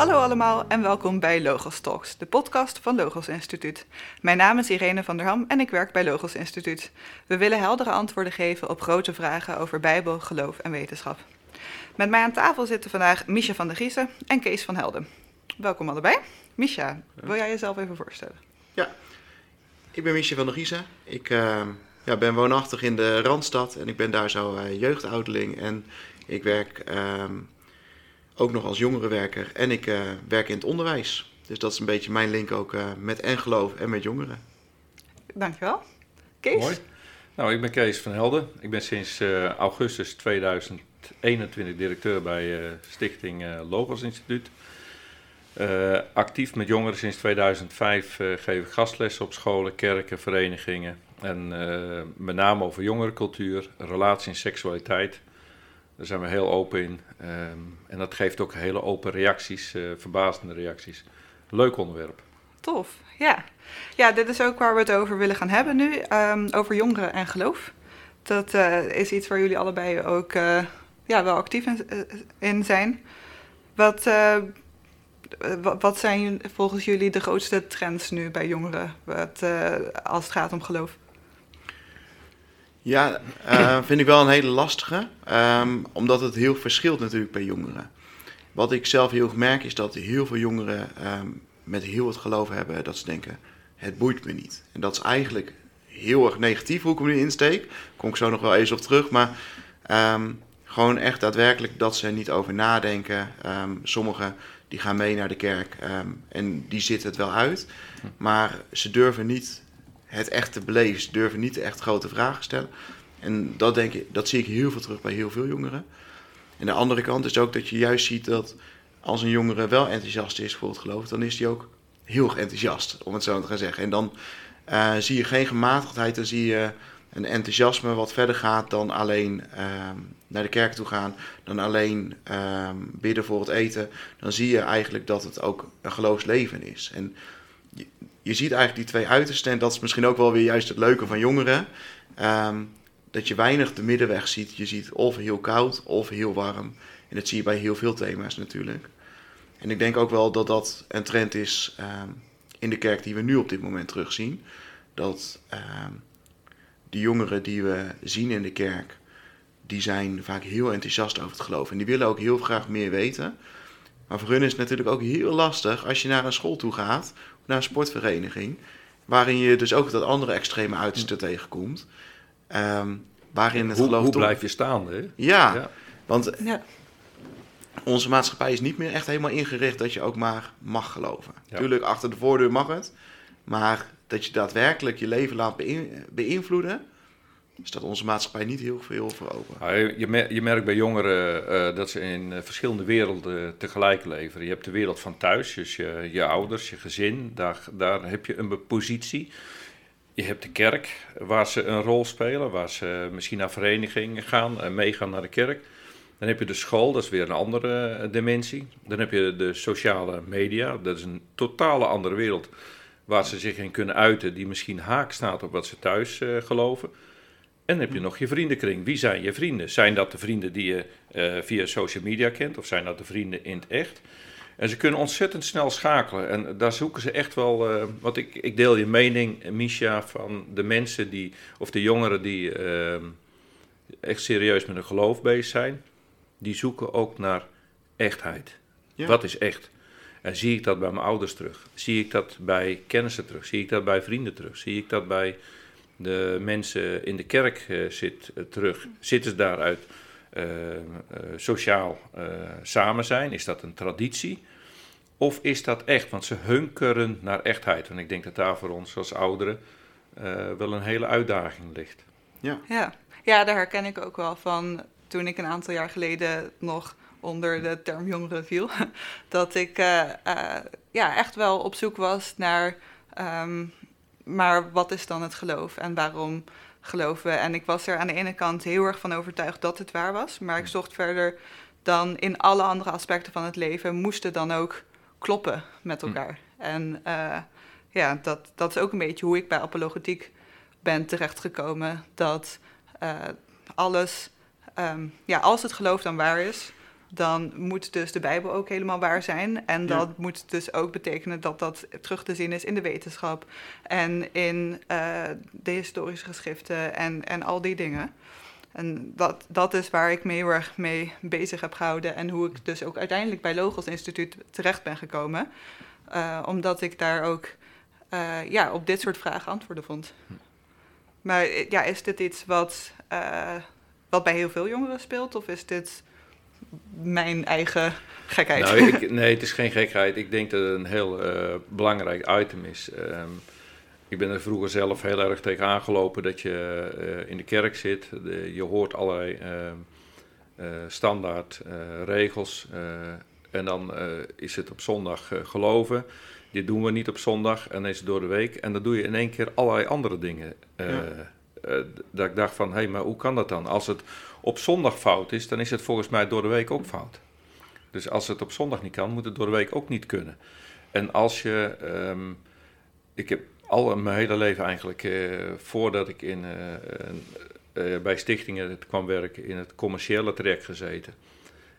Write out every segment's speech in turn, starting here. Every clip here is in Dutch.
Hallo allemaal en welkom bij Logos Talks, de podcast van Logos Instituut. Mijn naam is Irene van der Ham en ik werk bij Logos Instituut. We willen heldere antwoorden geven op grote vragen over Bijbel, geloof en wetenschap. Met mij aan tafel zitten vandaag Misha van der Giezen en Kees van Helden. Welkom allebei. Misha, wil jij jezelf even voorstellen? Ja, ik ben Misha van der Giezen. Ik uh, ja, ben woonachtig in de Randstad en ik ben daar zo uh. En ik werk uh, ook nog als jongerenwerker en ik uh, werk in het onderwijs. Dus dat is een beetje mijn link ook met en geloof en met jongeren. Dankjewel. Kees? Mooi. Nou, ik ben Kees van Helden. Ik ben sinds augustus 2021 directeur bij Stichting Logos Instituut. Uh, actief met jongeren sinds 2005 uh, geef ik gastlessen op scholen, kerken, verenigingen. En uh, met name over jongerencultuur, relatie en seksualiteit. Daar zijn we heel open in. Um, en dat geeft ook hele open reacties, verbazende reacties. Leuk onderwerp. Tof, ja. Ja, dit is ook waar we het over willen gaan hebben nu. Um, over jongeren en geloof. Dat is iets waar jullie allebei ook ja, wel actief in, zijn. Wat wat zijn volgens jullie de grootste trends nu bij jongeren wat, als het gaat om geloof? Ja, uh, vind ik wel een hele lastige, um, omdat het heel verschilt natuurlijk bij jongeren. Wat ik zelf heel erg merk is dat heel veel jongeren um, met heel wat geloof hebben dat ze denken, het boeit me niet. En dat is eigenlijk heel erg negatief hoe ik hem nu insteek. Daar kom ik zo nog wel eens op terug, maar um, gewoon echt daadwerkelijk dat ze er niet over nadenken. sommigen die gaan mee naar de kerk en die zitten het wel uit. Maar ze durven niet het echt te beleven. Durven niet echt grote vragen stellen. En dat, denk ik, dat zie ik heel veel terug bij heel veel jongeren. En de andere kant is ook dat je juist ziet dat als een jongere wel enthousiast is voor het geloof, dan is hij ook heel erg enthousiast, om het zo te gaan zeggen. En dan uh, zie je geen gematigdheid, dan zie je een enthousiasme wat verder gaat dan alleen uh, naar de kerk toe gaan, dan alleen uh, bidden voor het eten. Dan zie je eigenlijk dat het ook een geloofsleven is. En je, ziet eigenlijk die twee uitersten, en dat is misschien ook wel weer juist het leuke van jongeren. Um, dat je weinig de middenweg ziet. Je ziet of heel koud of heel warm. En dat zie je bij heel veel thema's natuurlijk. En ik denk ook wel dat dat een trend is um, in de kerk die we nu op dit moment terugzien. Dat um, de jongeren die we zien in de kerk, die zijn vaak heel enthousiast over het geloof. En die willen ook heel graag meer weten. Maar voor hun is het natuurlijk ook heel lastig als je naar een school toe gaat, naar een sportvereniging, waarin je dus ook dat andere extreme uiterste tegenkomt. Um, waarin het hoe, geloof hoe toch... blijf je staan? Hè? Ja, ja. want ja. onze maatschappij is niet meer echt helemaal ingericht dat je ook maar mag geloven. Ja. Tuurlijk, achter de voordeur mag het, maar dat je daadwerkelijk je leven laat beïnvloeden, staat onze maatschappij niet heel veel voor open. Je, merkt bij jongeren uh, dat ze in uh, verschillende werelden tegelijk leven. Je hebt de wereld van thuis, dus je, je ouders, je gezin, daar, daar heb je een positie. Je hebt de kerk, waar ze een rol spelen, waar ze misschien naar verenigingen gaan en meegaan naar de kerk. Dan heb je de school, dat is weer een andere dimensie. Dan heb je de sociale media, dat is een totale andere wereld waar ze zich in kunnen uiten, die misschien haak staat op wat ze thuis geloven. En dan heb je nog je vriendenkring. Wie zijn je vrienden? Zijn dat de vrienden die je uh, via social media kent, of zijn dat de vrienden in het echt? En ze kunnen ontzettend snel schakelen. En daar zoeken ze echt wel. Uh, wat ik, ik deel je mening, Misha, van de mensen die, of de jongeren die echt serieus met hun geloof bezig zijn. Die zoeken ook naar echtheid. Ja. Wat is echt? En zie ik dat bij mijn ouders terug? Zie ik dat bij kennissen terug? Zie ik dat bij vrienden terug? Zie ik dat bij de mensen in de kerk uh, zit, uh, terug? Zitten ze daaruit uh, sociaal samen zijn? Is dat een traditie? Of is dat echt? Want ze hunkeren naar echtheid. En ik denk dat daar voor ons als ouderen wel een hele uitdaging ligt. Ja. Ja. ja, daar herken ik ook wel van toen ik een aantal jaar geleden nog onder de term jongeren viel. Dat ik uh, uh, ja, echt wel op zoek was naar, um, maar wat is dan het geloof en waarom geloven we? En ik was er aan de ene kant heel erg van overtuigd dat het waar was, maar ik zocht verder dan in alle andere aspecten van het leven moesten dan ook kloppen met elkaar. Hm. En uh, ja, dat, dat is ook een beetje hoe ik bij apologetiek ben terechtgekomen. Dat alles, um, ja, als het geloof dan waar is, dan moet dus de Bijbel ook helemaal waar zijn. En dat moet dus ook betekenen dat dat terug te zien is in de wetenschap en in uh, de historische geschriften en, en al die dingen. En dat, dat is waar ik me heel erg mee bezig heb gehouden en hoe ik dus ook uiteindelijk bij Logos Instituut terecht ben gekomen. Uh, omdat ik daar ook uh, ja, op dit soort vragen antwoorden vond. Maar ja, is dit iets wat, wat bij heel veel jongeren speelt of is dit mijn eigen gekheid. Nou, ik, nee, het is geen gekheid. Ik denk dat het een heel uh, belangrijk item is. Um, ik ben er vroeger zelf heel erg tegen aangelopen dat je uh, in de kerk zit. De, je hoort allerlei uh, standaard regels. en dan is het op zondag geloven. Dit doen we niet op zondag en het door de week. En dan doe je in één keer allerlei andere dingen. Ja. dat ik dacht van, hé, hey, maar hoe kan dat dan? Als het op zondag fout is, dan is het volgens mij door de week ook fout. Dus als het op zondag niet kan, moet het door de week ook niet kunnen. En als je. Um, ik heb al mijn hele leven eigenlijk, uh, voordat ik in, uh, uh, bij stichtingen kwam werken, in het commerciële traject gezeten.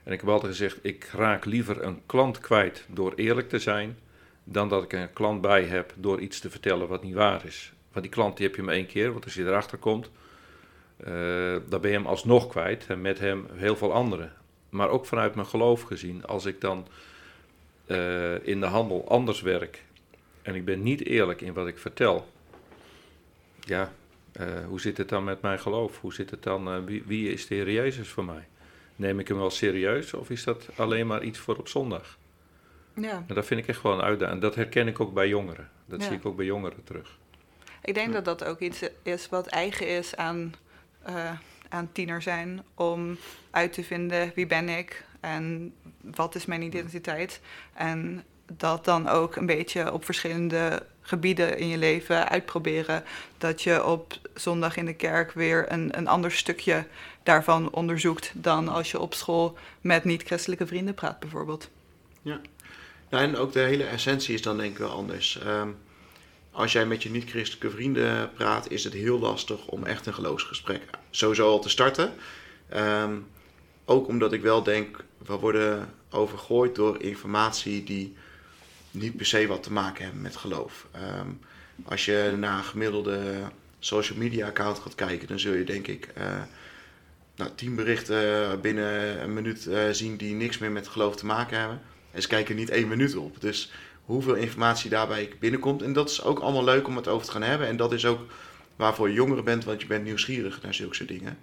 En ik heb altijd gezegd: ik raak liever een klant kwijt door eerlijk te zijn, dan dat ik een klant bij heb door iets te vertellen wat niet waar is. Want die klant die heb je maar één keer, want als je erachter komt, uh, dan ben je hem alsnog kwijt en met hem heel veel anderen. Maar ook vanuit mijn geloof gezien, als ik dan uh, in de handel anders werk en ik ben niet eerlijk in wat ik vertel, ja, uh, hoe zit het dan met mijn geloof? Hoe zit het dan, wie, wie, is de Heer Jezus voor mij? Neem ik hem wel serieus of is dat alleen maar iets voor op zondag? Ja. En dat vind ik echt wel een uitdaging. En dat herken ik ook bij jongeren. Dat ja. zie ik ook bij jongeren terug. Ik denk dat dat ook iets is wat eigen is aan uh, aan tiener zijn om uit te vinden wie ben ik en wat is mijn identiteit. En dat dan ook een beetje op verschillende gebieden in je leven uitproberen. Dat je op zondag in de kerk weer een, een ander stukje daarvan onderzoekt dan als je op school met niet-christelijke vrienden praat, bijvoorbeeld. Ja. en ook de hele essentie is dan denk ik wel anders. Um, als jij met je niet-christelijke vrienden praat, is het heel lastig om echt een geloofsgesprek sowieso al te starten. Um, ook omdat ik wel denk, we worden overgooid door informatie die niet per se wat te maken hebben met geloof. Um, als je naar een gemiddelde social media account gaat kijken, dan zul je denk ik uh, nou, tien berichten binnen een minuut uh, zien die niks meer met geloof te maken hebben. En ze kijken niet één minuut op. Dus hoeveel informatie daarbij binnenkomt. En dat is ook allemaal leuk om het over te gaan hebben. En dat is ook waarvoor je jongeren bent, want je bent nieuwsgierig naar zulke soort dingen.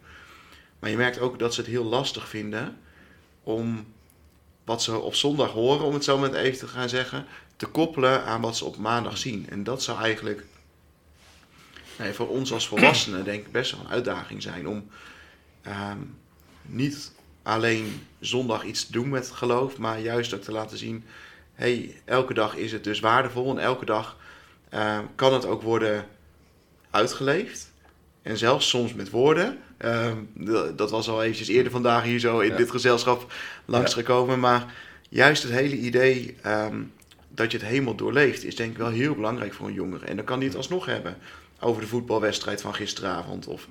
Maar je merkt ook dat ze het heel lastig vinden om wat ze op zondag horen, om het zo met even te gaan zeggen, te koppelen aan wat ze op maandag zien. En dat zou eigenlijk voor ons als volwassenen denk ik best wel een uitdaging zijn om um, niet alleen zondag iets te doen met geloof, maar juist ook te laten zien hey, elke dag is het dus waardevol en elke dag uh, kan het ook worden uitgeleefd. En zelfs soms met woorden. Uh, dat was al eventjes eerder vandaag hier zo in ja. dit gezelschap langsgekomen. Ja. Maar juist het hele idee um, dat je het helemaal doorleeft, is denk ik wel heel belangrijk voor een jongere. En dan kan hij het alsnog hebben over de voetbalwedstrijd van gisteravond of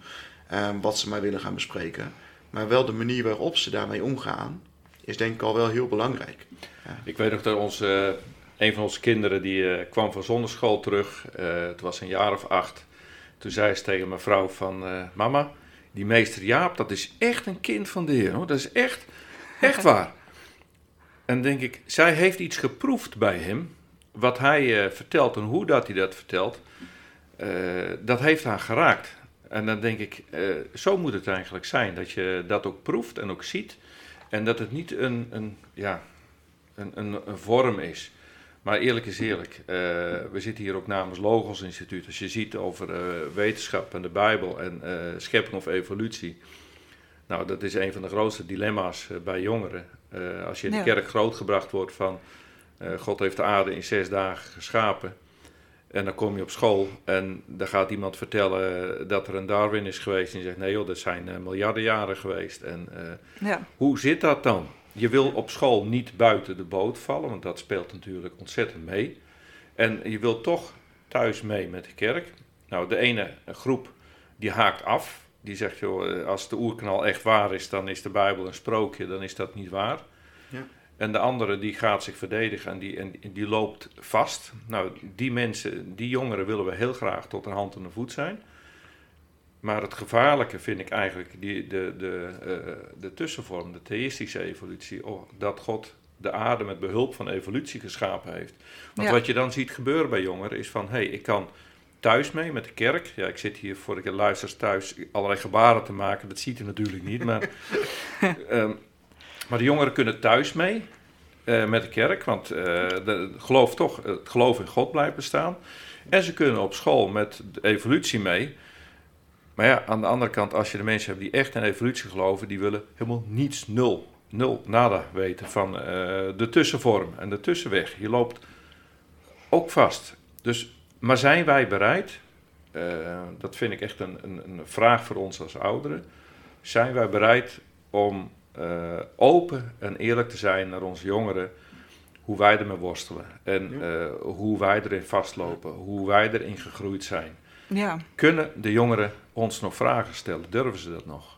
um, wat ze maar willen gaan bespreken. Maar wel de manier waarop ze daarmee omgaan, is denk ik al wel heel belangrijk. Ja. Ik weet nog dat onze, een van onze kinderen die uh, kwam van zonderschool terug. Uh, het was een jaar of acht. Toen zei ze tegen mijn vrouw van... Uh, mama, die meester Jaap, dat is echt een kind van de Heer. Hoor. Dat is echt, echt waar. En denk ik, zij heeft iets geproefd bij hem. Wat hij vertelt en hoe dat hij dat vertelt. dat heeft haar geraakt. En dan denk ik, zo moet het eigenlijk zijn. Dat je dat ook proeft en ook ziet. En dat het niet een, een, ja, een, een, een vorm is. Maar eerlijk is eerlijk, uh, we zitten hier ook namens Logos Instituut. Als je ziet over uh, wetenschap en de Bijbel en uh, schepping of evolutie. Nou, dat is een van de grootste dilemma's bij jongeren. als je in de kerk grootgebracht wordt van God heeft de aarde in zes dagen geschapen. En dan kom je op school en dan gaat iemand vertellen dat er een Darwin is geweest. En je zegt, nee joh, dat zijn uh, miljarden jaren geweest. En uh, ja. hoe zit dat dan? Je wil op school niet buiten de boot vallen, want dat speelt natuurlijk ontzettend mee. En je wilt toch thuis mee met de kerk. Nou, de ene groep die haakt af. Die zegt, joh, eh, als de oerknal echt waar is, dan is de Bijbel een sprookje, dan is dat niet waar. Ja. En de andere die gaat zich verdedigen en die, en die loopt vast. Nou, die mensen, die jongeren willen we heel graag tot een hand en een voet zijn. Maar het gevaarlijke vind ik eigenlijk die, de, de, uh, de tussenvorm, de theïstische evolutie. Oh, dat God de aarde met behulp van evolutie geschapen heeft. Want Ja. wat je dan ziet gebeuren bij jongeren is van... hé, hey, ik kan thuis mee met de kerk. Ja, ik zit hier voor de luisteraars thuis allerlei gebaren te maken. Dat ziet u natuurlijk niet, maar... ehm, maar de jongeren kunnen thuis mee eh, met de kerk, want de, geloof toch, het geloof in God blijft bestaan. En ze kunnen op school met de evolutie mee. Maar ja, aan de andere kant, als je de mensen hebt die echt in evolutie geloven, die willen helemaal niets, nul, nul, nada weten van eh, de tussenvorm en de tussenweg. Je loopt ook vast. Dus, maar zijn wij bereid, dat vind ik echt een, een, een vraag voor ons als ouderen, zijn wij bereid om eh, open en eerlijk te zijn naar onze jongeren, hoe wij ermee worstelen en Ja. eh, hoe wij erin vastlopen, hoe wij erin gegroeid zijn. Ja, Kunnen de jongeren ons nog vragen stellen? Durven ze dat nog?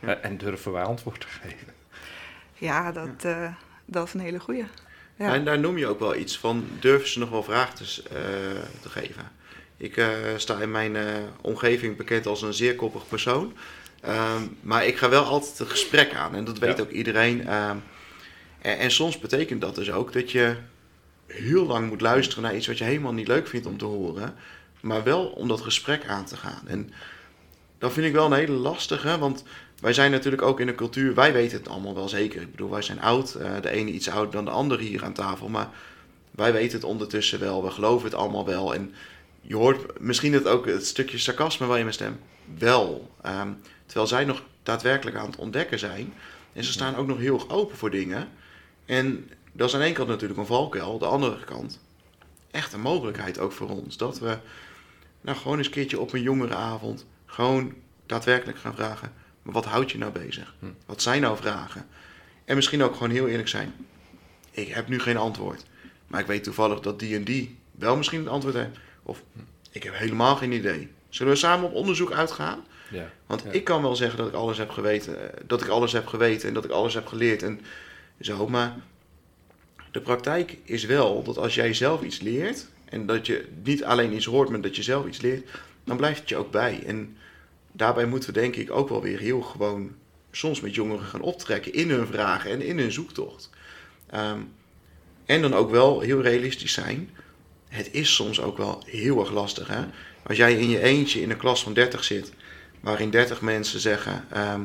Ja. Eh, En durven wij antwoord te geven? ja, dat, eh, dat is een hele goeie. Ja. En daar noem je ook wel iets van, durven ze nog wel vragen te, eh, te geven? Ik eh, sta in mijn eh, omgeving bekend als een zeer koppig persoon. Ehm, maar ik ga wel altijd een gesprek aan en dat weet Ja. ook iedereen. Ehm, en, en soms betekent dat dus ook dat je heel lang moet luisteren naar iets wat je helemaal niet leuk vindt om te horen. Maar wel om dat gesprek aan te gaan. En dat vind ik wel een hele lastige, want wij zijn natuurlijk ook in een cultuur, wij weten het allemaal wel zeker. Ik bedoel, wij zijn oud, eh, de ene iets ouder dan de andere hier aan tafel, maar wij weten het ondertussen wel, we geloven het allemaal wel. En je hoort misschien het ook het stukje sarcasme wel in mijn stem wel. Ehm, terwijl zij nog daadwerkelijk aan het ontdekken zijn. En ze staan ook nog heel erg open voor dingen. En dat is aan één kant natuurlijk een valkuil, de andere kant echt een mogelijkheid ook voor ons. Dat we nou gewoon eens een keertje op een jongerenavond gewoon daadwerkelijk gaan vragen. Maar wat houdt je nou bezig? Hm. Wat zijn nou vragen? En misschien ook gewoon heel eerlijk zijn. Ik heb nu geen antwoord. Maar ik weet toevallig dat die en die wel misschien een antwoord heeft. Of ik heb helemaal geen idee. Zullen we samen op onderzoek uitgaan? Ja. Want Ja. ik kan wel zeggen dat ik alles heb geweten, eh, dat ik alles heb geweten en dat ik alles heb geleerd en zo, maar de praktijk is wel dat als jij zelf iets leert en dat je niet alleen iets hoort, maar dat je zelf iets leert, dan blijft het je ook bij. En daarbij moeten we denk ik ook wel weer heel gewoon soms met jongeren gaan optrekken in hun vragen en in hun zoektocht. Ehm, en dan ook wel heel realistisch zijn. Het is soms ook wel heel erg lastig. Hè? Als jij in je eentje in een klas van 30 zit, waarin 30 mensen zeggen: ehm,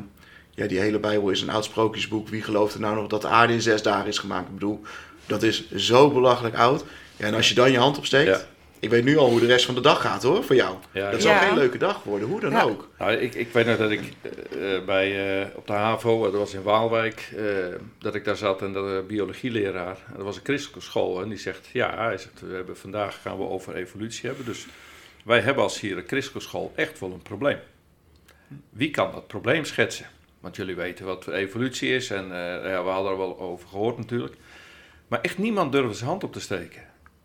Ja, die hele Bijbel is een oud sprookjesboek. Wie gelooft er nou nog dat de aarde in zes dagen is gemaakt? Ik bedoel, dat is zo belachelijk oud. Ja, en als je dan je hand opsteekt. Ja. Ik weet nu al hoe de rest van de dag gaat hoor, voor jou. Ja, dat zal Ja. geen leuke dag worden, hoe dan Ja. ook. Nou, ik, ik weet nog dat ik eh, eh, bij, eh, op de HAVO, dat was in Waalwijk, eh, dat ik daar zat en de biologieleraar, en dat was een christelijke school, en die zegt, ja, hij zegt, we hebben, vandaag gaan we over evolutie hebben, dus wij hebben als hier een christelijke school echt wel een probleem. Wie kan dat probleem schetsen? Want jullie weten wat evolutie is en eh, ja, we hadden er wel over gehoord natuurlijk. Maar echt niemand durfde zijn hand op te steken.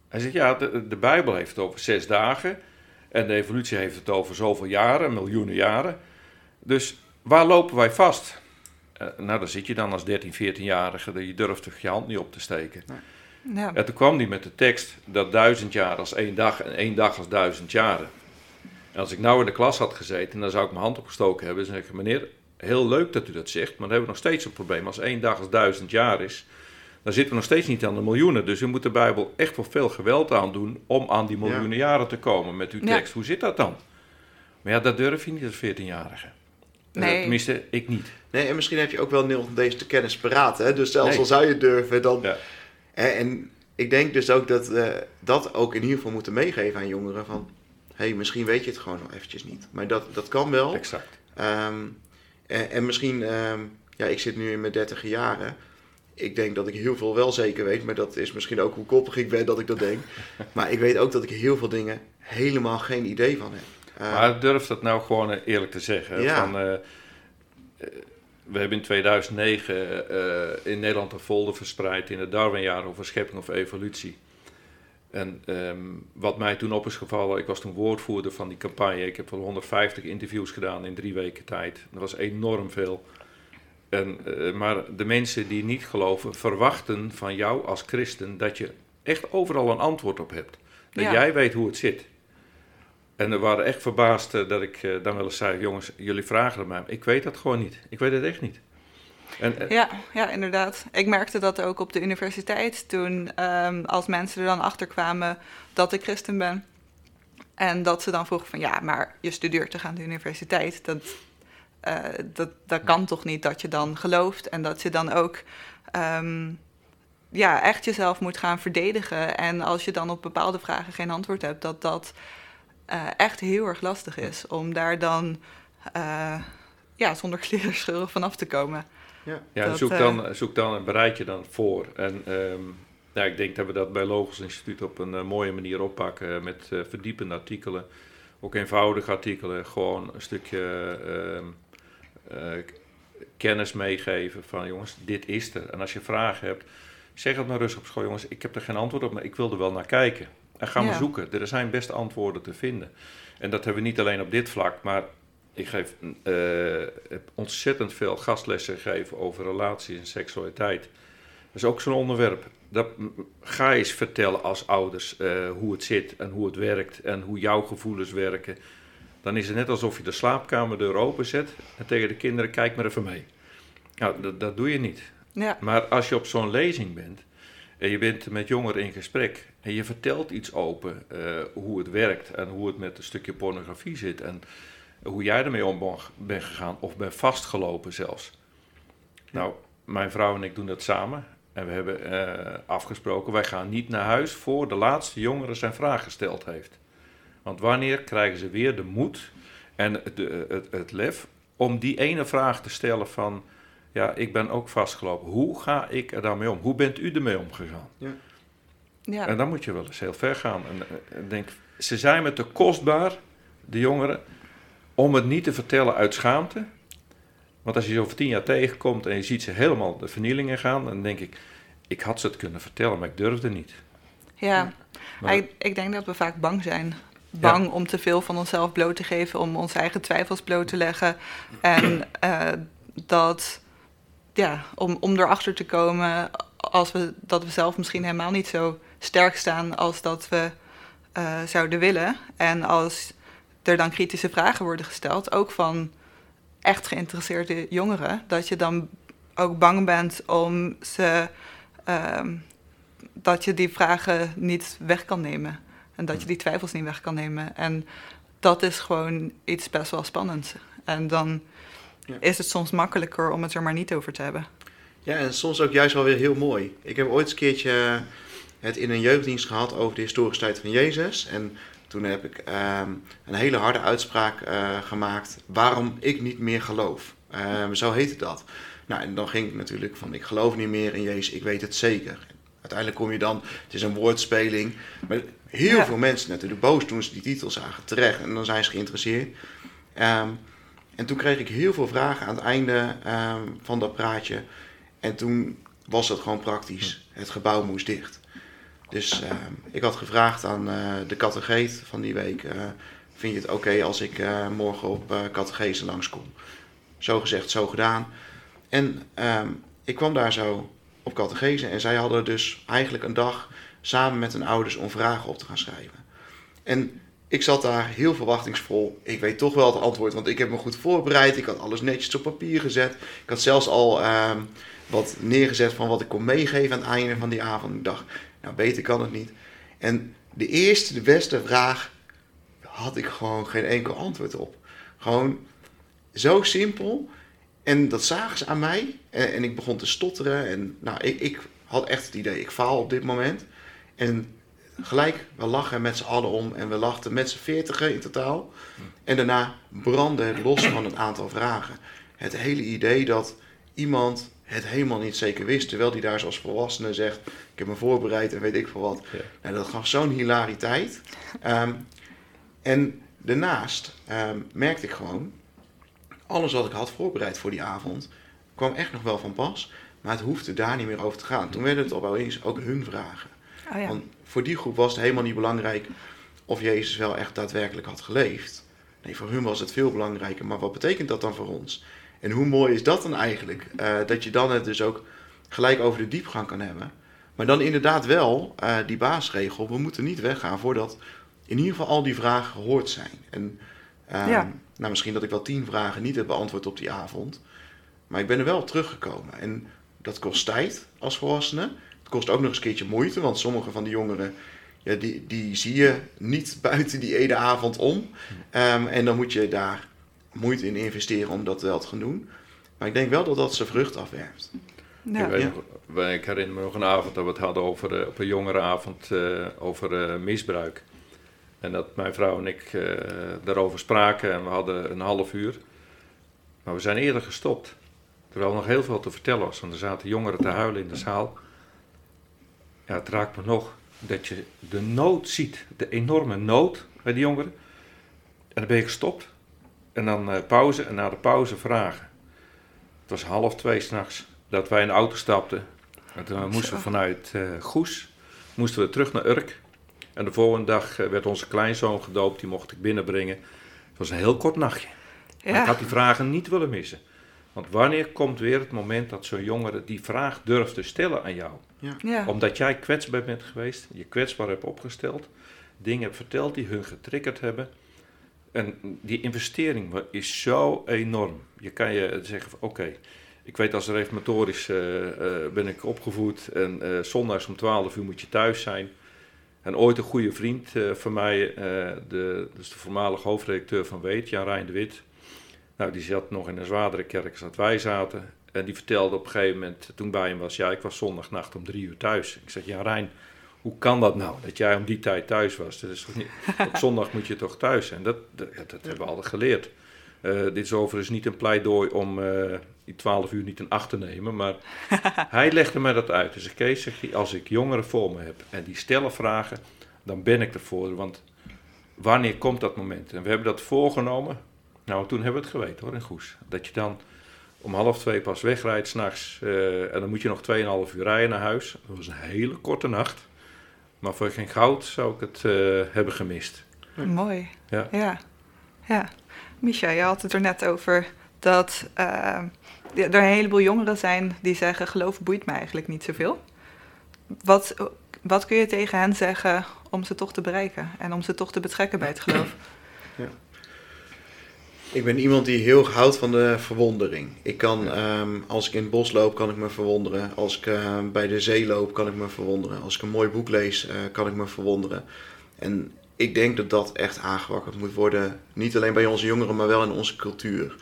Hij zegt, ja, de, de Bijbel heeft het over zes dagen. En de evolutie heeft het over zoveel jaren, miljoenen jaren. Dus waar lopen wij vast? Eh, nou, dan zit je dan als 13, 14-jarige, je durft toch je hand niet op te steken. Ja. En toen kwam hij met de tekst dat duizend jaar als één dag en één dag als duizend jaren. En als ik nou in de klas had gezeten, dan zou ik mijn hand opgestoken hebben en zeggen, meneer, heel leuk dat u dat zegt, maar dan hebben we nog steeds een probleem. Als één dag als duizend jaar is, dan zitten we nog steeds niet aan de miljoenen. Dus u moet de Bijbel echt wel veel geweld aan doen om aan die miljoenen jaren te komen met uw Ja. tekst. Hoe zit dat dan? Maar ja, dat durf je niet als 14-jarige. Eh, Nee. tenminste, ik niet. Nee, en misschien heb je ook wel nul van deze kennis paraat. Hè? Dus zelfs Nee. al zou je durven, dan. Ja. En, en ik denk dus ook dat eh, dat ook in ieder geval moeten meegeven aan jongeren. Van, hey, misschien weet je het gewoon nog eventjes niet. Maar dat, dat kan wel. Exact. Ehm, en, en misschien, ehm, ja, ik zit nu in mijn dertige jaren. Ik denk dat ik heel veel wel zeker weet, maar dat is misschien ook hoe koppig ik ben dat ik dat denk. Maar ik weet ook dat ik heel veel dingen helemaal geen idee van heb. Eh, Maar durf dat nou gewoon eh, eerlijk te zeggen. Ja. Van, eh, eh, we hebben in 2009 eh, in Nederland een folder verspreid in het Darwinjaar over schepping of evolutie. En ehm, wat mij toen op is gevallen, ik was toen woordvoerder van die campagne. Ik heb wel 150 interviews gedaan in drie weken tijd. Dat was enorm veel. En, eh, maar de mensen die niet geloven, verwachten van jou als christen dat je echt overal een antwoord op hebt. Dat Ja. jij weet hoe het zit. En er waren echt verbaasd eh, dat ik eh, dan wel eens zei: jongens, jullie vragen het mij. Ik weet dat gewoon niet. Ik weet het echt niet. En, eh, Ja, ja, inderdaad. Ik merkte dat ook op de universiteit toen, ehm, als mensen er dan achter kwamen dat ik christen ben. En dat ze dan vroegen van, ja, maar je studeert toch aan de universiteit? Dat, eh, dat, dat kan toch niet dat je dan gelooft en dat je dan ook ehm, ja, echt jezelf moet gaan verdedigen. En als je dan op bepaalde vragen geen antwoord hebt, dat dat eh, echt heel erg lastig is om daar dan eh, ja, zonder kleren scheuren vanaf te komen. Ja, Dat, zoek, eh, dan, zoek dan en bereid je dan voor. En ehm, ja, ik denk dat we dat bij Logos Instituut op een eh, mooie manier oppakken. Met eh, verdiepende artikelen. Ook eenvoudige artikelen. Gewoon een stukje ehm, eh, kennis meegeven van jongens, dit is er. En als je vragen hebt, zeg het maar rustig op school. Jongens, ik heb er geen antwoord op, maar ik wil er wel naar kijken. En ga maar Ja. zoeken. Er zijn best antwoorden te vinden. En dat hebben we niet alleen op dit vlak, maar ik geef, eh, heb ontzettend veel gastlessen gegeven over relaties en seksualiteit. Dat is ook zo'n onderwerp. Dat, ga eens vertellen als ouders eh, hoe het zit en hoe het werkt en hoe jouw gevoelens werken. Dan is het net alsof je de slaapkamerdeur openzet en tegen de kinderen kijk maar even mee. Nou, dat, dat doe je niet. Ja, Maar als je op zo'n lezing bent en je bent met jongeren in gesprek en je vertelt iets open, eh, hoe het werkt en hoe het met een stukje pornografie zit en hoe jij ermee om ben- bent gegaan of bent vastgelopen zelfs. Nou, mijn vrouw en ik doen dat samen en we hebben eh, afgesproken, wij gaan niet naar huis voor de laatste jongere zijn vraag gesteld heeft. Want wanneer krijgen ze weer de moed en de, het, het lef om die ene vraag te stellen van, ja, ik ben ook vastgelopen. Hoe ga ik er dan mee om? Hoe bent u ermee omgegaan? ja. En dan moet je wel eens heel ver gaan. En, eh, en denk, ze zijn me te kostbaar, de jongeren, om het niet te vertellen uit schaamte. Want als je ze over tien jaar tegenkomt en je ziet ze helemaal de vernielingen gaan, dan denk ik, ik had ze het kunnen vertellen, maar ik durfde niet. ja. Maar- Ik, ik denk dat we vaak bang zijn. Bang om te veel van onszelf bloot te geven, om onze eigen twijfels bloot te leggen. En eh, dat, ja, om, om erachter te komen als we, dat we zelf misschien helemaal niet zo sterk staan als dat we eh, zouden willen. En als er dan kritische vragen worden gesteld, ook van echt geïnteresseerde jongeren, dat je dan ook bang bent om ze. ehm, dat je die vragen niet weg kan nemen. En dat je die twijfels niet weg kan nemen. En dat is gewoon iets best wel spannends. En dan Ja. is het soms makkelijker om het er maar niet over te hebben. Ja, en soms ook juist wel weer heel mooi. Ik heb ooit een keertje het in een jeugddienst gehad over de historische tijd van Jezus. En toen heb ik ehm, een hele harde uitspraak eh, gemaakt waarom ik niet meer geloof. Ehm, zo heette dat. Nou, en dan ging ik natuurlijk van ik geloof niet meer in Jezus, ik weet het zeker. Uiteindelijk kom je dan, het is een woordspeling. Maar heel Ja. veel mensen natuurlijk boos toen ze die titel zagen, terecht. En dan zijn ze geïnteresseerd. Ehm, en toen kreeg ik heel veel vragen aan het einde van dat praatje. En toen was het gewoon praktisch. Het gebouw moest dicht. Dus ehm, ik had gevraagd aan eh, de categeet van die week... eh, vind je het oké als ik eh, morgen op eh catechese langskom? Zo gezegd, zo gedaan. En ehm, ik kwam daar zo op catechese en zij hadden dus eigenlijk een dag samen met hun ouders om vragen op te gaan schrijven. En ik zat daar heel verwachtingsvol. Ik weet toch wel het antwoord, want ik heb me goed voorbereid. Ik had alles netjes op papier gezet. Ik had zelfs al ehm, wat neergezet van wat ik kon meegeven aan het einde van die avond. Ik dacht, nou beter kan het niet. En de eerste, de beste vraag had ik gewoon geen enkel antwoord op. Gewoon zo simpel. En dat zagen ze aan mij. En, en ik begon te stotteren. En nou, ik, ik had echt het idee, ik faal op dit moment. En gelijk, we lachen met z'n allen om. En we lachten met z'n veertigen in totaal. En daarna brandde het los van het aantal vragen. Het hele idee dat iemand het helemaal niet zeker wist. Terwijl die daar zoals volwassene zegt, ik heb me voorbereid en weet ik veel wat. Ja. Nou, dat gaf zo'n hilariteit. Ehm, en daarnaast ehm, merkte ik gewoon, alles wat ik had voorbereid voor die avond, kwam echt nog wel van pas. Maar het hoefde daar niet meer over te gaan. Toen werden het opeens ook hun vragen. Oh ja. Want voor die groep was het helemaal niet belangrijk of Jezus wel echt daadwerkelijk had geleefd. Nee, voor hun was het veel belangrijker. Maar wat betekent dat dan voor ons? En hoe mooi is dat dan eigenlijk? Eh, dat je dan het dus ook gelijk over de diepgang kan hebben. Maar dan inderdaad wel uh, die baasregel. We moeten niet weggaan voordat in ieder geval al die vragen gehoord zijn. En ja. nou, misschien dat ik wel tien vragen niet heb beantwoord op die avond. Maar ik ben er wel teruggekomen. En dat kost tijd als volwassene. Het kost ook nog eens een keertje moeite. Want sommige van die jongeren, ja, die, die zie je niet buiten die ene avond om. Um, en dan moet je daar moeite in investeren om dat wel te gaan doen. Maar ik denk wel dat dat zijn vrucht afwerpt. Ja. Ik, ja. ik, herinner me nog een avond dat we het hadden over, uh, op een jongerenavond uh, over uh, misbruik. En dat mijn vrouw en ik daarover spraken en we hadden een half uur. Maar we zijn eerder gestopt. Terwijl er nog heel veel te vertellen was. Want er zaten jongeren te huilen in de zaal. Ja, het raakt me nog dat je de nood ziet. De enorme nood bij die jongeren. En dan ben je gestopt. En dan uh, pauze en na de pauze vragen. Het was half twee s'nachts dat wij in de auto stapten. En toen moesten we vanuit uh, Goes moesten we terug naar Urk. En de volgende dag uh, werd onze kleinzoon gedoopt, die mocht ik binnenbrengen. Het was een heel kort nachtje. Ja. Ik had die vragen niet willen missen. Want wanneer komt weer het moment dat zo'n jongere die vraag durft te stellen aan jou? Ja. Ja. Omdat jij kwetsbaar bent geweest, je kwetsbaar hebt opgesteld, dingen hebt verteld die hun getriggerd hebben. En die investering is zo enorm. Je kan je zeggen oké, ik weet als reformatorisch uh, uh, ben ik opgevoed en uh, zondags om 12 uur moet je thuis zijn. En ooit een goede vriend van mij, de, dus de voormalige hoofdredacteur van Weet, Jan Rijn de Wit. Nou, die zat nog in een zwaardere kerk als dat wij zaten. En die vertelde op een gegeven moment, toen bij hem was, ja, ik was zondagnacht om drie uur thuis. Ik zeg, ja Rijn, hoe kan dat nou, dat jij om die tijd thuis was? Dat is toch niet, op zondag moet je toch thuis zijn? Dat, dat, dat hebben we altijd geleerd. Uh, dit is overigens niet een pleidooi om uh, die twaalf uur niet in acht te nemen, maar hij legde mij dat uit. Dus Kees zegt hij, als ik jongeren voor me heb en die stellen vragen, dan ben ik ervoor. Want wanneer komt dat moment? En we hebben dat voorgenomen. Nou, toen hebben we het geweten hoor, in Goes. Dat je dan om half twee pas wegrijdt s'nachts uh, en dan moet je nog 2,5 uur rijden naar huis. Dat was een hele korte nacht. Maar voor geen goud zou ik het hebben gemist. Mooi. Ja. ja. ja. Misha, je had het er net over dat uh, er een heleboel jongeren zijn die zeggen: geloof boeit me eigenlijk niet zoveel. Wat, wat kun je tegen hen zeggen om ze toch te bereiken en om ze toch te betrekken bij het geloof? Ja. Ik ben iemand die heel houdt van de verwondering. Ik kan, um, als ik in het bos loop, kan ik me verwonderen. Als ik uh, bij de zee loop, kan ik me verwonderen. Als ik een mooi boek lees, uh, kan ik me verwonderen. En ik denk dat dat echt aangewakkerd moet worden. Niet alleen bij onze jongeren, maar wel in onze cultuur.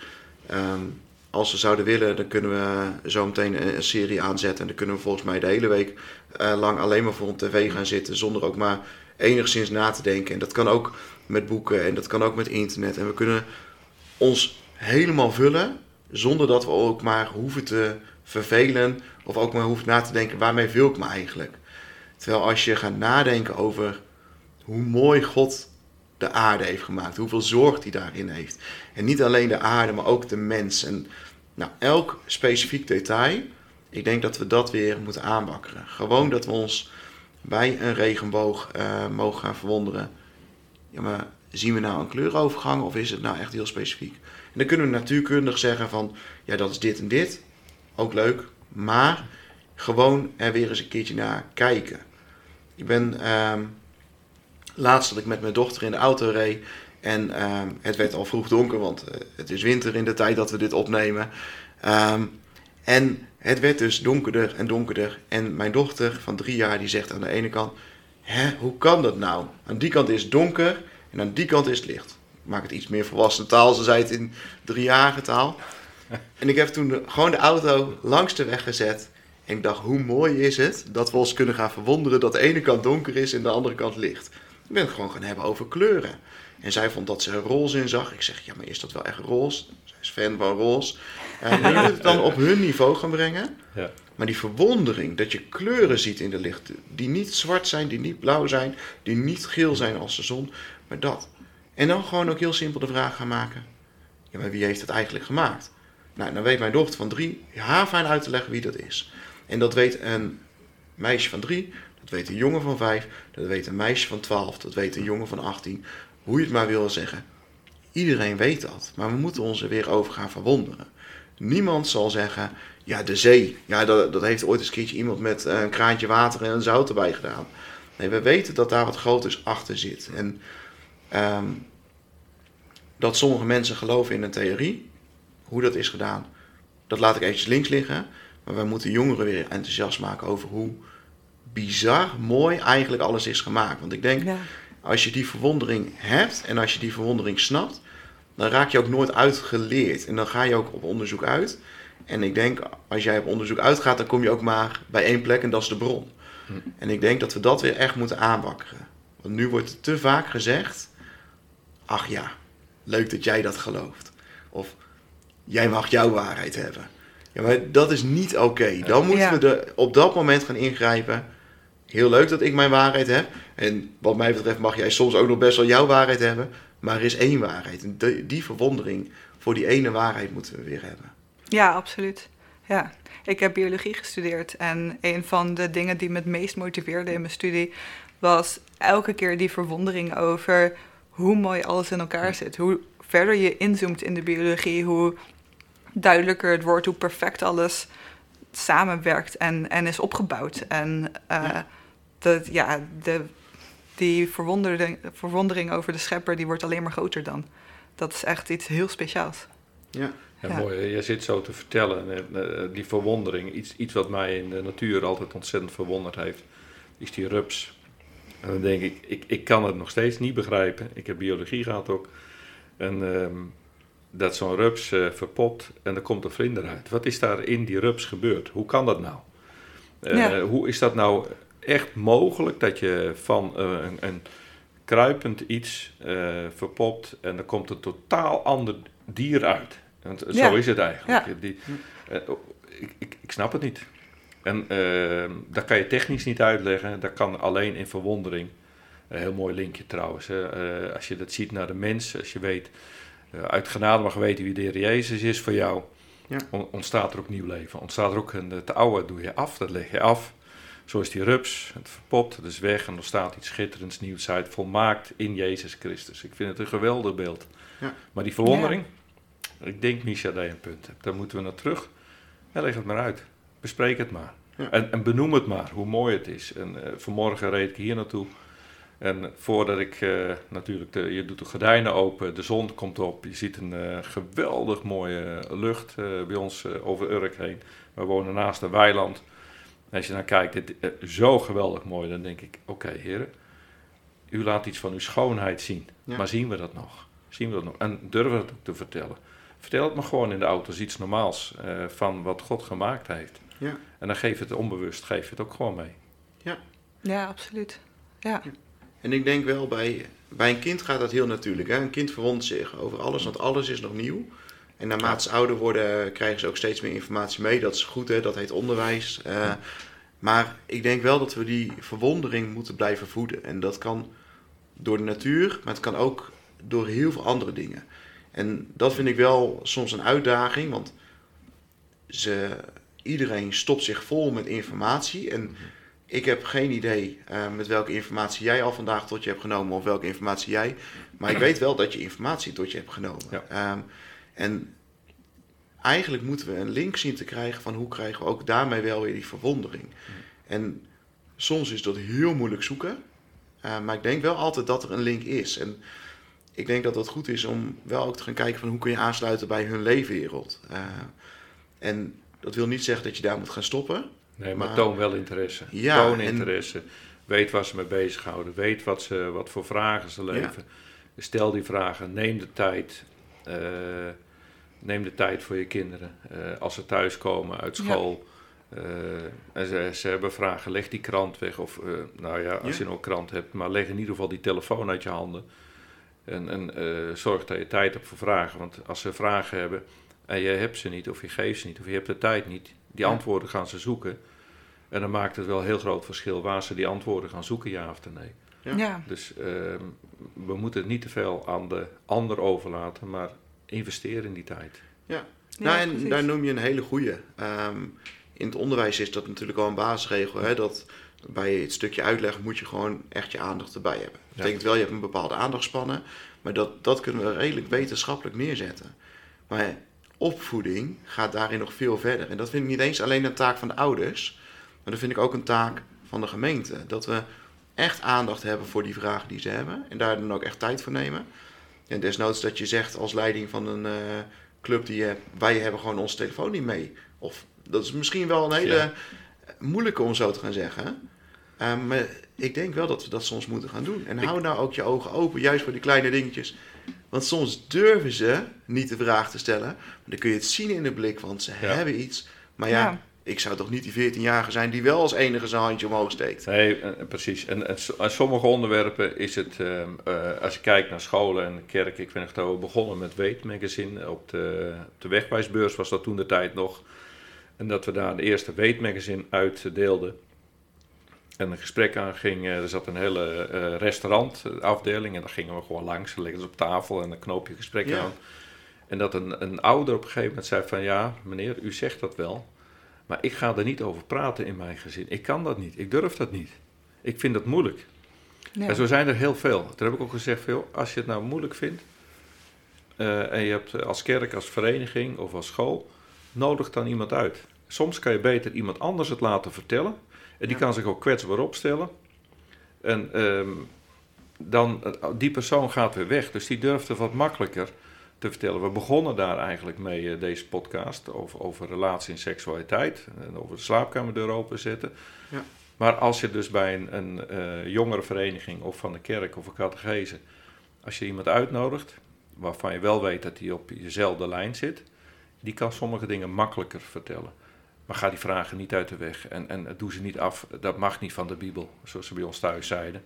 Um, als we zouden willen, dan kunnen we zo meteen een, een, serie aanzetten. En dan kunnen we volgens mij de hele week uh, lang alleen maar voor een tv gaan zitten. Zonder ook maar enigszins na te denken. En dat kan ook met boeken en dat kan ook met internet. En we kunnen ons helemaal vullen. Zonder dat we ook maar hoeven te vervelen. Of ook maar hoeven na te denken, waarmee vul ik me eigenlijk? Terwijl als je gaat nadenken over hoe mooi God de aarde heeft gemaakt. Hoeveel zorg hij daarin heeft. En niet alleen de aarde, maar ook de mens. En nou, elk specifiek detail, ik denk dat we dat weer moeten aanwakkeren. Gewoon dat we ons bij een regenboog uh, mogen gaan verwonderen. Ja, maar zien we nou een kleurovergang of is het nou echt heel specifiek? En dan kunnen we natuurkundig zeggen van, ja dat is dit en dit. Ook leuk, maar gewoon er weer eens een keertje naar kijken. Ik ben... Uh, laatst dat ik met mijn dochter in de auto reed. En uh, het werd al vroeg donker, want uh, het is winter in de tijd dat we dit opnemen. Um, en het werd dus donkerder en donkerder. En mijn dochter van drie jaar die zegt aan de ene kant: Hè, hoe kan dat nou? Aan die kant is het donker en aan die kant is het licht. Ik maak het iets meer volwassen taal, ze zei het in driejarige taal. En ik heb toen de, gewoon de auto langs de weg gezet. En ik dacht, hoe mooi is het dat we ons kunnen gaan verwonderen dat de ene kant donker is en de andere kant licht. Ik ben het gewoon gaan hebben over kleuren. En zij vond dat ze er roze in zag. Ik zeg, ja, maar is dat wel echt roze? Zij is fan van roze. En je moet het dan op hun niveau gaan brengen. Ja. Maar die verwondering dat je kleuren ziet in de licht, die niet zwart zijn, die niet blauw zijn, die niet geel zijn als de zon, dat. En dan gewoon ook heel simpel de vraag gaan maken: ja, maar wie heeft het eigenlijk gemaakt? Nou, dan weet mijn dochter van drie haar fijn uit te leggen wie dat is. En dat weet een meisje van drie, dat weet een jongen van vijf, dat weet een meisje van twaalf, dat weet een jongen van 18. Hoe je het maar wil zeggen. Iedereen weet dat, maar we moeten ons er weer over gaan verwonderen. Niemand zal zeggen, ja, de zee, ja, dat, dat heeft ooit eens een keertje iemand met een kraantje water en een zout erbij gedaan. Nee, we weten dat daar wat groters achter zit. En ehm, dat sommige mensen geloven in een theorie, hoe dat is gedaan, dat laat ik eventjes links liggen. Maar wij moeten jongeren weer enthousiast maken over hoe bizar mooi eigenlijk alles is gemaakt. Want ik denk, Ja. als je die verwondering hebt en als je die verwondering snapt, dan raak je ook nooit uitgeleerd. En dan ga je ook op onderzoek uit. En ik denk, als jij op onderzoek uitgaat, dan kom je ook maar bij één plek en dat is de bron. Hm. En ik denk dat we dat weer echt moeten aanwakkeren. Want nu wordt er te vaak gezegd, ach ja, leuk dat jij dat gelooft. Of jij mag jouw waarheid hebben. Ja, maar dat is niet oké. Dan moeten Ja. we er op dat moment gaan ingrijpen. Heel leuk dat ik mijn waarheid heb. En wat mij betreft mag jij soms ook nog best wel jouw waarheid hebben. Maar er is één waarheid. En die, die verwondering voor die ene waarheid moeten we weer hebben. Ja, absoluut. Ja, ik heb biologie gestudeerd en een van de dingen die me het meest motiveerde in mijn studie was elke keer die verwondering over hoe mooi alles in elkaar zit. Hoe verder je inzoomt in de biologie, hoe duidelijker het wordt, hoe perfect alles samenwerkt en, en is opgebouwd. En eh, Ja. dat, ja, de, die verwondering, verwondering over de schepper, die wordt alleen maar groter dan. Dat is echt iets heel speciaals. Ja, Ja, Ja. mooi. Je zit zo te vertellen. en, eh, die verwondering, iets, iets wat mij in de natuur altijd ontzettend verwonderd heeft, is die rups. En dan denk ik, ik, ik kan het nog steeds niet begrijpen. Ik heb biologie gehad ook. En ehm, dat zo'n rups eh, verpopt en er komt een vlinder uit. Wat is daar in die rups gebeurd? Hoe kan dat nou? Eh, Ja. Hoe is dat nou echt mogelijk dat je van eh, een, een kruipend iets verpopt en er komt een totaal ander dier uit? Want Ja. zo is het eigenlijk. Ja. Die, ik, ik, ik snap het niet. En eh, dat kan je technisch niet uitleggen. Dat kan alleen in verwondering. Een heel mooi linkje trouwens. Hè. Eh, als je dat ziet naar de mens, als je weet, eh, uit genade mag weten wie de Heer Jezus is voor jou, Ja. on- ontstaat er ook nieuw leven. Ontstaat er ook een, het oude doe je af, dat leg je af. Zo is die rups, het verpopt, het is weg en er staat iets schitterends nieuws uit, volmaakt in Jezus Christus. Ik vind het een geweldig beeld. Ja. Maar die verwondering, ik denk Misha dat je een punt hebt. Daar moeten we naar terug. En leg het maar uit. Bespreek het maar. Ja. En, en benoem het maar, hoe mooi het is. En eh, vanmorgen reed ik hier naartoe. En voordat ik eh, natuurlijk, de, je doet de gordijnen open, de zon komt op. Je ziet een eh, geweldig mooie lucht bij ons over Urk heen. We wonen naast een weiland. En als je naar kijkt, dit, zo geweldig mooi, dan denk ik, oké heren, u laat iets van uw schoonheid zien. Ja. Maar zien we dat nog? Zien we dat nog? En durven we het ook te vertellen? Vertel het maar gewoon in de auto als iets normaals van wat God gemaakt heeft. Ja. En dan geef het onbewust, geef het ook gewoon mee. Ja, absoluut. Ja, En ik denk wel, bij, bij een kind gaat dat heel natuurlijk. Hè? Een kind verwondert zich over alles, want alles is nog nieuw. En naarmate ze ouder worden, krijgen ze ook steeds meer informatie mee. Dat is goed, hè? dat heet onderwijs. Eh, maar ik denk wel dat we die verwondering moeten blijven voeden. En dat kan door de natuur, maar het kan ook door heel veel andere dingen. En dat vind ik wel soms een uitdaging, want ze, iedereen stopt zich vol met informatie. En ik heb geen idee eh, met welke informatie jij al vandaag tot je hebt genomen of welke informatie jij. Maar ik weet wel dat je informatie tot je hebt genomen. Ja. Ehm, en eigenlijk moeten we een link zien te krijgen van hoe krijgen we ook daarmee wel weer die verwondering. En soms is dat heel moeilijk zoeken. eh, maar ik denk wel altijd dat er een link is. En ik denk dat het goed is om wel ook te gaan kijken van hoe kun je aansluiten bij hun leefwereld. Eh, en dat wil niet zeggen dat je daar moet gaan stoppen. Nee, maar, Maar- toon wel interesse. Ja, toon en- interesse. Weet waar ze mee bezighouden. Weet wat, ze, wat voor vragen ze leven. Stel die vragen. Neem de tijd. eh, neem de tijd voor je kinderen. Eh, als ze thuiskomen uit Ja. school. eh, en ze, ze hebben vragen. Leg die krant weg. Of eh, nou ja, als Ja. je nog een krant hebt. Maar leg in ieder geval die telefoon uit je handen. En, en eh, zorg dat je tijd hebt voor vragen. Want als ze vragen hebben en je hebt ze niet, of je geeft ze niet, of je hebt de tijd niet, die Ja. antwoorden gaan ze zoeken. En dan maakt het wel een heel groot verschil waar ze die antwoorden gaan zoeken, ja of nee. Ja. ja. Dus ehm, we moeten het niet te veel aan de ander overlaten, maar investeren in die tijd. Ja, Ja, nou, en precies. daar noem je een hele goede. in het onderwijs is dat natuurlijk al een basisregel. Hè, dat bij het stukje uitleg moet je gewoon echt je aandacht erbij hebben. Dat betekent wel, je hebt een bepaalde aandachtspannen. Maar dat, dat kunnen we redelijk wetenschappelijk neerzetten. Maar opvoeding gaat daarin nog veel verder. En dat vind ik niet eens alleen een taak van de ouders, maar dat vind ik ook een taak van de gemeente. Dat we echt aandacht hebben voor die vragen die ze hebben en daar dan ook echt tijd voor nemen. En desnoods dat je zegt als leiding van een uh, club die je hebt, wij hebben gewoon onze telefoon niet mee. Of dat is misschien wel een hele ja. moeilijke om zo te gaan zeggen. Um, maar ik denk wel dat we dat soms moeten gaan doen. En hou nou ook je ogen open, juist voor die kleine dingetjes. Want soms durven ze niet de vraag te stellen. Maar dan kun je het zien in de blik, want ze hebben iets. Maar ja, ja, ik zou toch niet die 14-jarige zijn die wel als enige zijn handje omhoog steekt. Nee, precies. En, en, sommige onderwerpen is het, uh, uh, als je kijkt naar scholen en kerk. Ik ben echt al begonnen met Weet Magazine. Op de, op de wegwijsbeurs was dat toen de tijd nog. En dat we daar de eerste Weet Magazine uitdeelden en een gesprek aanging. Er zat een hele uh, restaurantafdeling en daar gingen we gewoon langs. Dan legden ze op tafel en dan knoop je gesprek ja. aan. En dat een, een ouder op een gegeven moment zei van ja, meneer, u zegt dat wel. Maar ik ga er niet over praten in mijn gezin. Ik kan dat niet. Ik durf dat niet. Ik vind dat moeilijk. Ja. En zo zijn er heel veel. Toen heb ik ook gezegd, veel, als je het nou moeilijk vindt... Uh, en je hebt als kerk, als vereniging of als school... nodig dan iemand uit. Soms kan je beter iemand anders het laten vertellen... En die kan zich ook kwetsbaar opstellen. En um, dan, die persoon gaat weer weg. Dus die durfde wat makkelijker te vertellen. We begonnen daar eigenlijk mee, deze podcast, over, over relatie en seksualiteit. En over de slaapkamerdeur openzetten. Ja. Maar als je dus bij een, een uh, jongerenvereniging of van de kerk of een catechese... als je iemand uitnodigt, waarvan je wel weet dat hij op jezelfde lijn zit... die kan sommige dingen makkelijker vertellen. Maar ga die vragen niet uit de weg en, en doe ze niet af. Dat mag niet van de Bijbel, zoals ze bij ons thuis zeiden.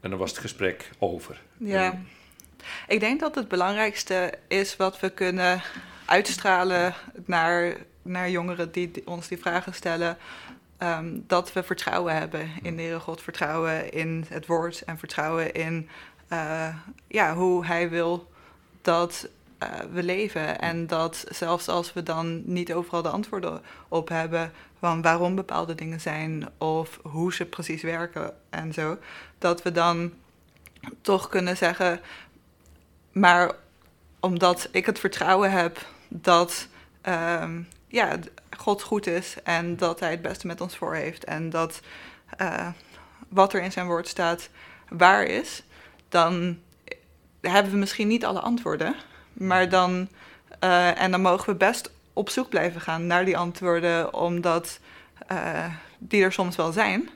En dan was het gesprek over. Ja, ik denk dat het belangrijkste is wat we kunnen uitstralen naar, naar jongeren die, ons die vragen stellen. Ehm, dat we vertrouwen hebben in de Heere God, vertrouwen in het woord en vertrouwen in uh, ja, hoe Hij wil dat we leven. En dat zelfs als we dan niet overal de antwoorden op hebben van waarom bepaalde dingen zijn of hoe ze precies werken en zo, dat we dan toch kunnen zeggen, maar omdat ik het vertrouwen heb dat uh, ja, God goed is en dat Hij het beste met ons voor heeft en dat uh, wat er in zijn woord staat waar is, dan hebben we misschien niet alle antwoorden. Maar dan, uh, en dan mogen we best op zoek blijven gaan naar die antwoorden, omdat uh, die er soms wel zijn.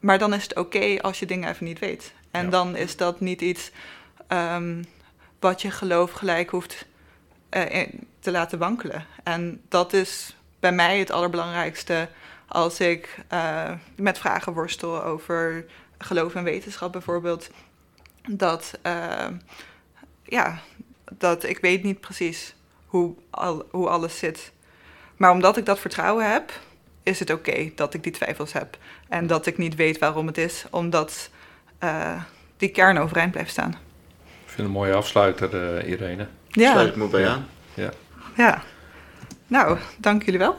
Maar dan is het oké als je dingen even niet weet. En ja. dan is dat niet iets um, wat je geloof gelijk hoeft uh, te laten wankelen. En dat is bij mij het allerbelangrijkste als ik met vragen worstel over geloof en wetenschap bijvoorbeeld. Dat, ja, dat ik weet niet precies hoe, al, hoe alles zit. Maar omdat ik dat vertrouwen heb, is het oké dat ik die twijfels heb. En dat ik niet weet waarom het is, omdat uh, die kern overeind blijft staan. Ik vind het een mooie afsluiter, uh, Irene. Ja. Sluit me bij aan. Ja. ja. Nou, dank jullie wel.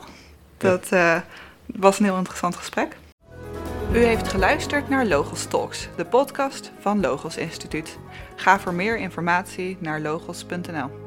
Dat uh, was een heel interessant gesprek. U heeft geluisterd naar Logos Talks, de podcast van Logos Instituut. Ga voor meer informatie naar logos.nl.